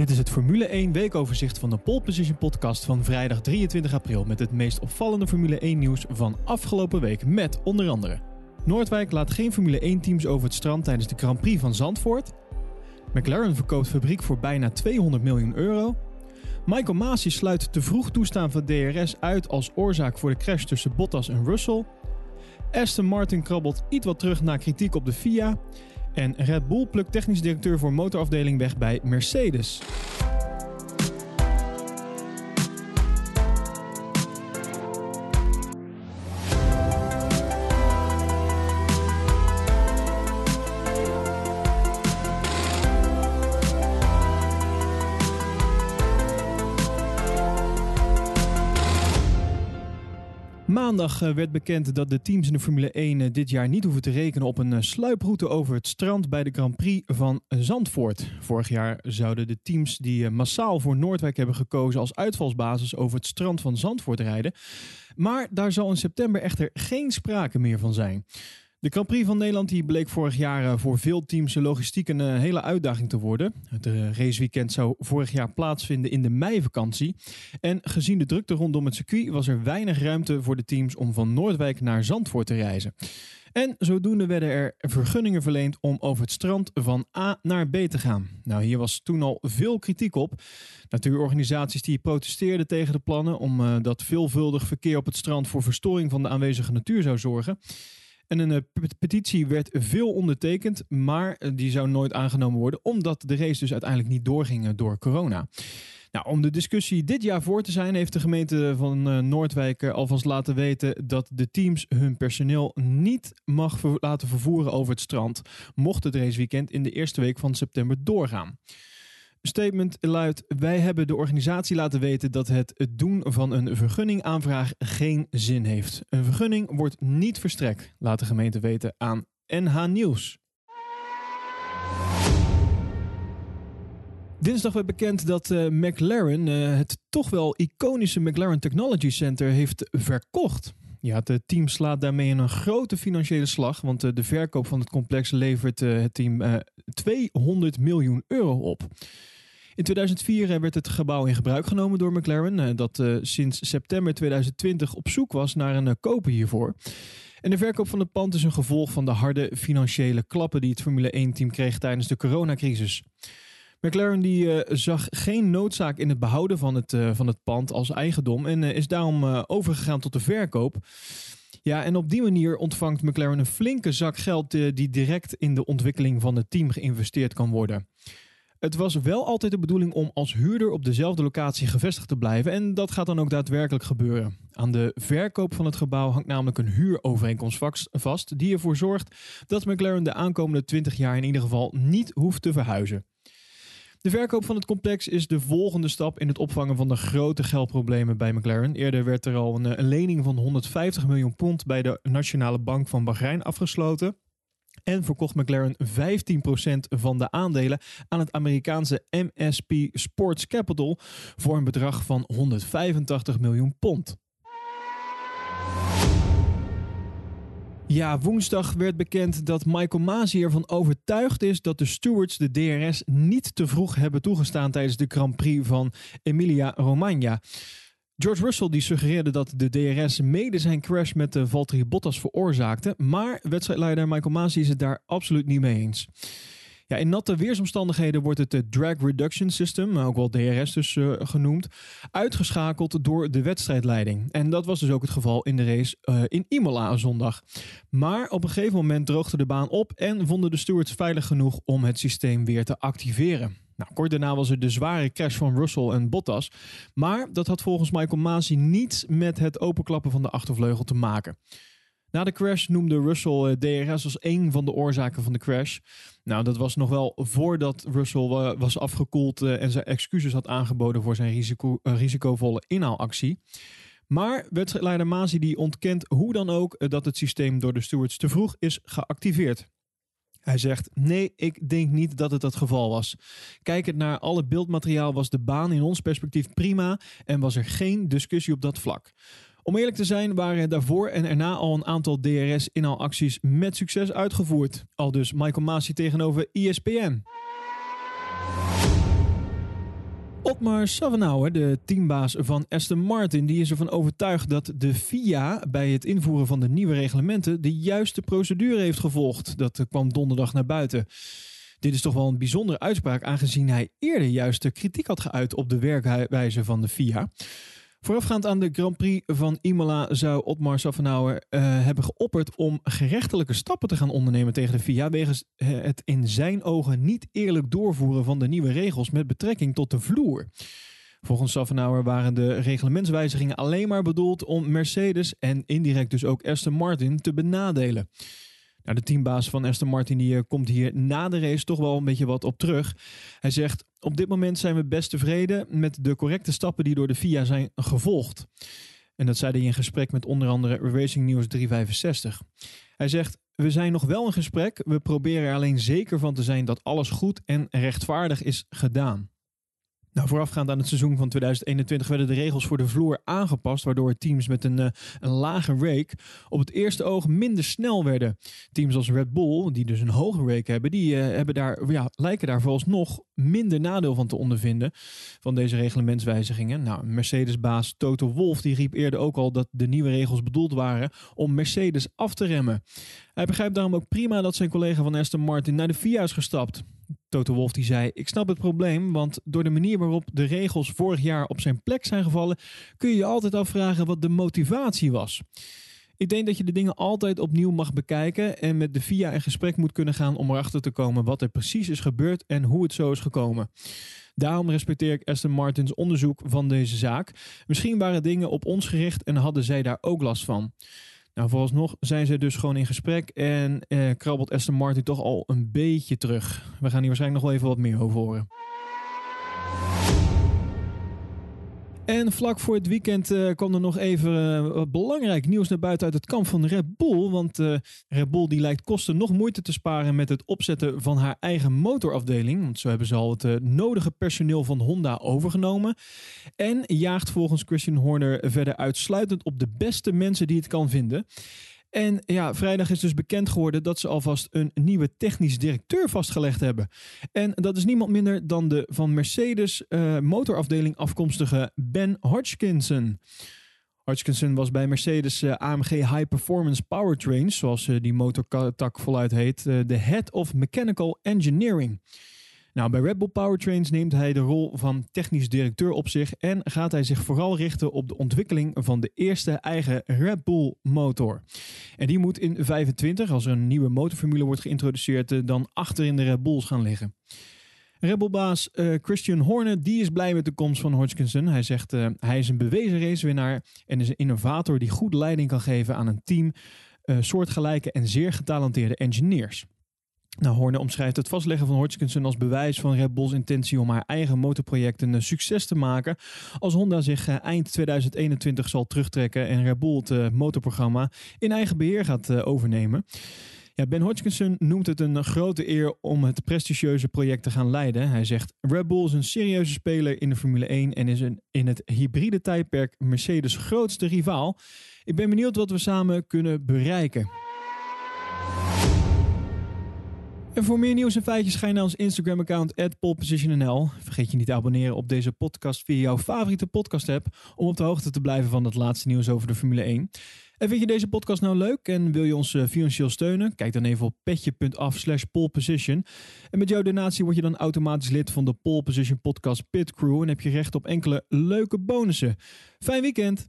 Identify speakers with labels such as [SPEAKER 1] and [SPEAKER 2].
[SPEAKER 1] Dit is het Formule 1 weekoverzicht van de Pole Position podcast van vrijdag 23 april met het meest opvallende Formule 1 nieuws van afgelopen week met onder andere Noordwijk laat geen Formule 1 teams over het strand tijdens de Grand Prix van Zandvoort. McLaren verkoopt fabriek voor bijna 200 miljoen euro. Michael Masi sluit te vroeg toestaan van DRS uit als oorzaak voor de crash tussen Bottas en Russell. Aston Martin krabbelt iets wat terug na kritiek op de FIA. En Red Bull plukt technisch directeur voor motorafdeling weg bij Mercedes. Maandag eh, werd bekend dat de teams in de Formule 1 eh, dit jaar niet hoeven te rekenen op een eh, sluiproute over het strand bij de Grand Prix van Zandvoort. Vorig jaar zouden de teams die massaal voor Noordwijk hebben gekozen als uitvalsbasis over het strand van Zandvoort rijden. Maar daar zal in september echter geen sprake meer van zijn. De Grand Prix van Nederland die bleek vorig jaar eh, voor veel teams logistiek een eh, hele uitdaging te worden. Het eh, raceweekend zou vorig jaar plaatsvinden in de meivakantie. En gezien de drukte rondom het circuit was er weinig ruimte voor de teams om van Noordwijk naar Zandvoort te reizen. En zodoende werden er vergunningen verleend om over het strand van A naar B te gaan. Nou, hier was toen al veel kritiek op. Natuurorganisaties die protesteerden tegen de plannen omdat veelvuldig verkeer op het strand voor verstoring van de aanwezige natuur zou zorgen. En een eh, petitie werd veel ondertekend, maar eh, die zou nooit aangenomen worden, omdat de race dus uiteindelijk niet doorging eh, door corona. Nou, om de discussie dit jaar voor te zijn, heeft de gemeente van Noordwijk alvast laten weten dat de teams hun personeel niet mag laten vervoeren over het strand, mocht het raceweekend in de eerste week van september doorgaan statement luidt: Wij hebben de organisatie laten weten dat het, doen van een vergunningaanvraag geen zin heeft. Een vergunning wordt niet verstrekt, laat de gemeente weten aan NH Nieuws. Dinsdag werd bekend dat uh, McLaren uh, het toch wel iconische McLaren Technology Center heeft verkocht. Ja, het eh, team slaat daarmee een grote financiële slag, want de verkoop van het complex levert het team 200 miljoen euro op. In 2004 werd het gebouw in gebruik genomen door McLaren, eh, dat eh, sinds september 2020 op zoek was naar een eh, koper hiervoor. En de verkoop van het pand is een gevolg van de harde financiële klappen die het Formule 1-team kreeg tijdens de coronacrisis. McLaren die, zag geen noodzaak in het behouden van het, van het pand als eigendom en is daarom overgegaan tot de verkoop. Ja, en op die manier ontvangt McLaren een flinke zak geld die direct in de ontwikkeling van het team geïnvesteerd kan worden. Het was wel altijd de bedoeling om als huurder op dezelfde locatie gevestigd te blijven en dat gaat dan ook daadwerkelijk gebeuren. Aan de verkoop van het gebouw hangt namelijk een huurovereenkomst vast die ervoor zorgt dat McLaren de aankomende 20 jaar in ieder geval niet hoeft te verhuizen. De verkoop van het complex is de volgende stap in het opvangen van de grote geldproblemen bij McLaren. Eerder werd er al een, een lening van 150 miljoen pond bij de Nationale Bank van Bahrein afgesloten. En verkocht McLaren 15% van de aandelen aan het Amerikaanse MSP Sports Capital voor een bedrag van 185 miljoen pond. Ja, woensdag werd bekend dat Michael Masi ervan overtuigd is dat de stewards de DRS niet te vroeg hebben toegestaan tijdens de Grand Prix van Emilia-Romagna. George Russell die suggereerde dat de DRS mede zijn crash met de Valtteri Bottas veroorzaakte. Maar wedstrijdleider Michael Masi is het daar absoluut niet mee eens. Ja, in natte weersomstandigheden wordt het Drag Reduction System, ook wel DRS dus uh, genoemd, uitgeschakeld door de wedstrijdleiding. En dat was dus ook het geval in de race in Imola zondag. Maar op een gegeven moment droogde de baan op en vonden de stewards veilig genoeg om het systeem weer te activeren. Nou, kort daarna was er de zware crash van Russell en Bottas. Maar dat had volgens Michael Masi niets met het openklappen van de achtervleugel te maken. Na de crash noemde Russell eh, DRS als een van de oorzaken van de crash. Nou, dat was nog wel voordat Russell eh, was afgekoeld eh, en zijn excuses had aangeboden voor zijn risico, risicovolle inhaalactie. Maar wedstrijdleider Masi die ontkent hoe dan ook dat het systeem door de stewards te vroeg is geactiveerd. Hij zegt: Nee, ik denk niet dat het het geval was. Kijkend naar alle beeldmateriaal was de baan in ons perspectief prima en was er geen discussie op dat vlak. Om eerlijk te zijn waren daarvoor en erna al een aantal DRS-inhaalacties met succes uitgevoerd. Al dus Michael Masi tegenover ESPN. Otmar Savenauer, de teambaas van Aston Martin, die is ervan overtuigd dat de FIA bij het invoeren van de nieuwe reglementen de juiste procedure heeft gevolgd. Dat kwam donderdag naar buiten. Dit is toch wel een bijzondere uitspraak, aangezien hij eerder juist de kritiek had geuit op de werkwijze van de FIA. Voorafgaand aan de Grand Prix van Imola zou Otmar Savenauer uh, hebben geopperd om gerechtelijke stappen te gaan ondernemen tegen de FIA wegens eh, het in zijn ogen niet eerlijk doorvoeren van de nieuwe regels met betrekking tot de vloer. Volgens Savenauer waren de reglementswijzigingen alleen maar bedoeld om Mercedes en indirect dus ook Aston Martin te benadelen. Nou, de teambaas van Aston Martin die, eh, komt hier na de race toch wel een beetje wat op terug. Hij zegt: Op dit moment zijn we best tevreden met de correcte stappen die door de FIA zijn gevolgd. En dat zei hij in gesprek met onder andere Racing News 365. Hij zegt: We zijn nog wel in gesprek. We proberen er alleen zeker van te zijn dat alles goed en rechtvaardig is gedaan. Nou, voorafgaand aan het seizoen van 2021 werden de regels voor de vloer aangepast, waardoor teams met een, uh, een lage rake op het eerste oog minder snel werden. Teams als Red Bull, die dus een hoge rake hebben, die uh, hebben daar, ja, lijken daar vooralsnog minder nadeel van te ondervinden van deze reglementswijzigingen. Nou, Mercedes-baas Toto Wolff die riep eerder ook al dat de nieuwe regels bedoeld waren om Mercedes af te remmen. Hij begrijpt daarom ook prima dat zijn collega van Aston Martin naar de FIA is gestapt. Toto Wolf die zei: Ik snap het probleem, want door de manier waarop de regels vorig jaar op zijn plek zijn gevallen, kun je je altijd afvragen wat de motivatie was. Ik denk dat je de dingen altijd opnieuw mag bekijken en met de VIA in gesprek moet kunnen gaan om erachter te komen wat er precies is gebeurd en hoe het zo is gekomen. Daarom respecteer ik Aston Martins onderzoek van deze zaak. Misschien waren dingen op ons gericht en hadden zij daar ook last van. Nou, vooralsnog zijn ze dus gewoon in gesprek en eh, krabbelt Aston Martin toch al een beetje terug. We gaan hier waarschijnlijk nog wel even wat meer over horen. En vlak voor het weekend uh, kwam er nog even wat belangrijk nieuws naar buiten uit het kamp van Red Bull. Want uh, Red Bull die lijkt kosten nog moeite te sparen met het opzetten van haar eigen motorafdeling. Want zo hebben ze al het nodige personeel van Honda overgenomen. En jaagt volgens Christian Horner verder uitsluitend op de beste mensen die het kan vinden. En ja, vrijdag is dus bekend geworden dat ze alvast een nieuwe technisch directeur vastgelegd hebben. En dat is niemand minder dan de van Mercedes uh, motorafdeling afkomstige Ben Hodgkinson. Hodgkinson was bij Mercedes uh, AMG High Performance Powertrains, zoals uh, die motortak voluit heet, de Head of Mechanical Engineering. Nou, bij Red Bull Powertrains neemt hij de rol van technisch directeur op zich en gaat hij zich vooral richten op de ontwikkeling van de eerste eigen Red Bull motor. En die moet in 25, als er een nieuwe motorformule wordt geïntroduceerd, eh, dan achter in de Red Bulls gaan liggen. Red Bull-baas uh, Christian Horner die is blij met de komst van Hodgkinson. Hij zegt uh, hij is een bewezen racewinnaar en is een innovator die goed leiding kan geven aan een team, soortgelijke en zeer getalenteerde engineers. Nou, Horner omschrijft het vastleggen van Hodgkinson als bewijs van Red Bull's intentie om haar eigen motorproject een succes te maken. Als Honda zich eh, eind 2021 zal terugtrekken en Red Bull het uh, motorprogramma in eigen beheer gaat uh, overnemen. Ja, ben Hodgkinson noemt het een grote eer om het prestigieuze project te gaan leiden. Hij zegt: Red Bull is een serieuze speler in de Formule 1 en is een, in het hybride tijdperk Mercedes' grootste rivaal. Ik ben benieuwd wat we samen kunnen bereiken. En voor meer nieuws en feitjes ga je naar ons Instagram-account @polepositionnl. Vergeet je niet te abonneren op deze podcast via jouw favoriete podcast-app om op de hoogte te blijven van het laatste nieuws over de Formule 1. En vind je deze podcast nou leuk en wil je ons uh, financieel steunen? Kijk dan even op petje.af slash poleposition. En met jouw donatie word je dan automatisch lid van de Pole Position Podcast Pit Crew en heb je recht op enkele leuke bonussen. Fijn weekend!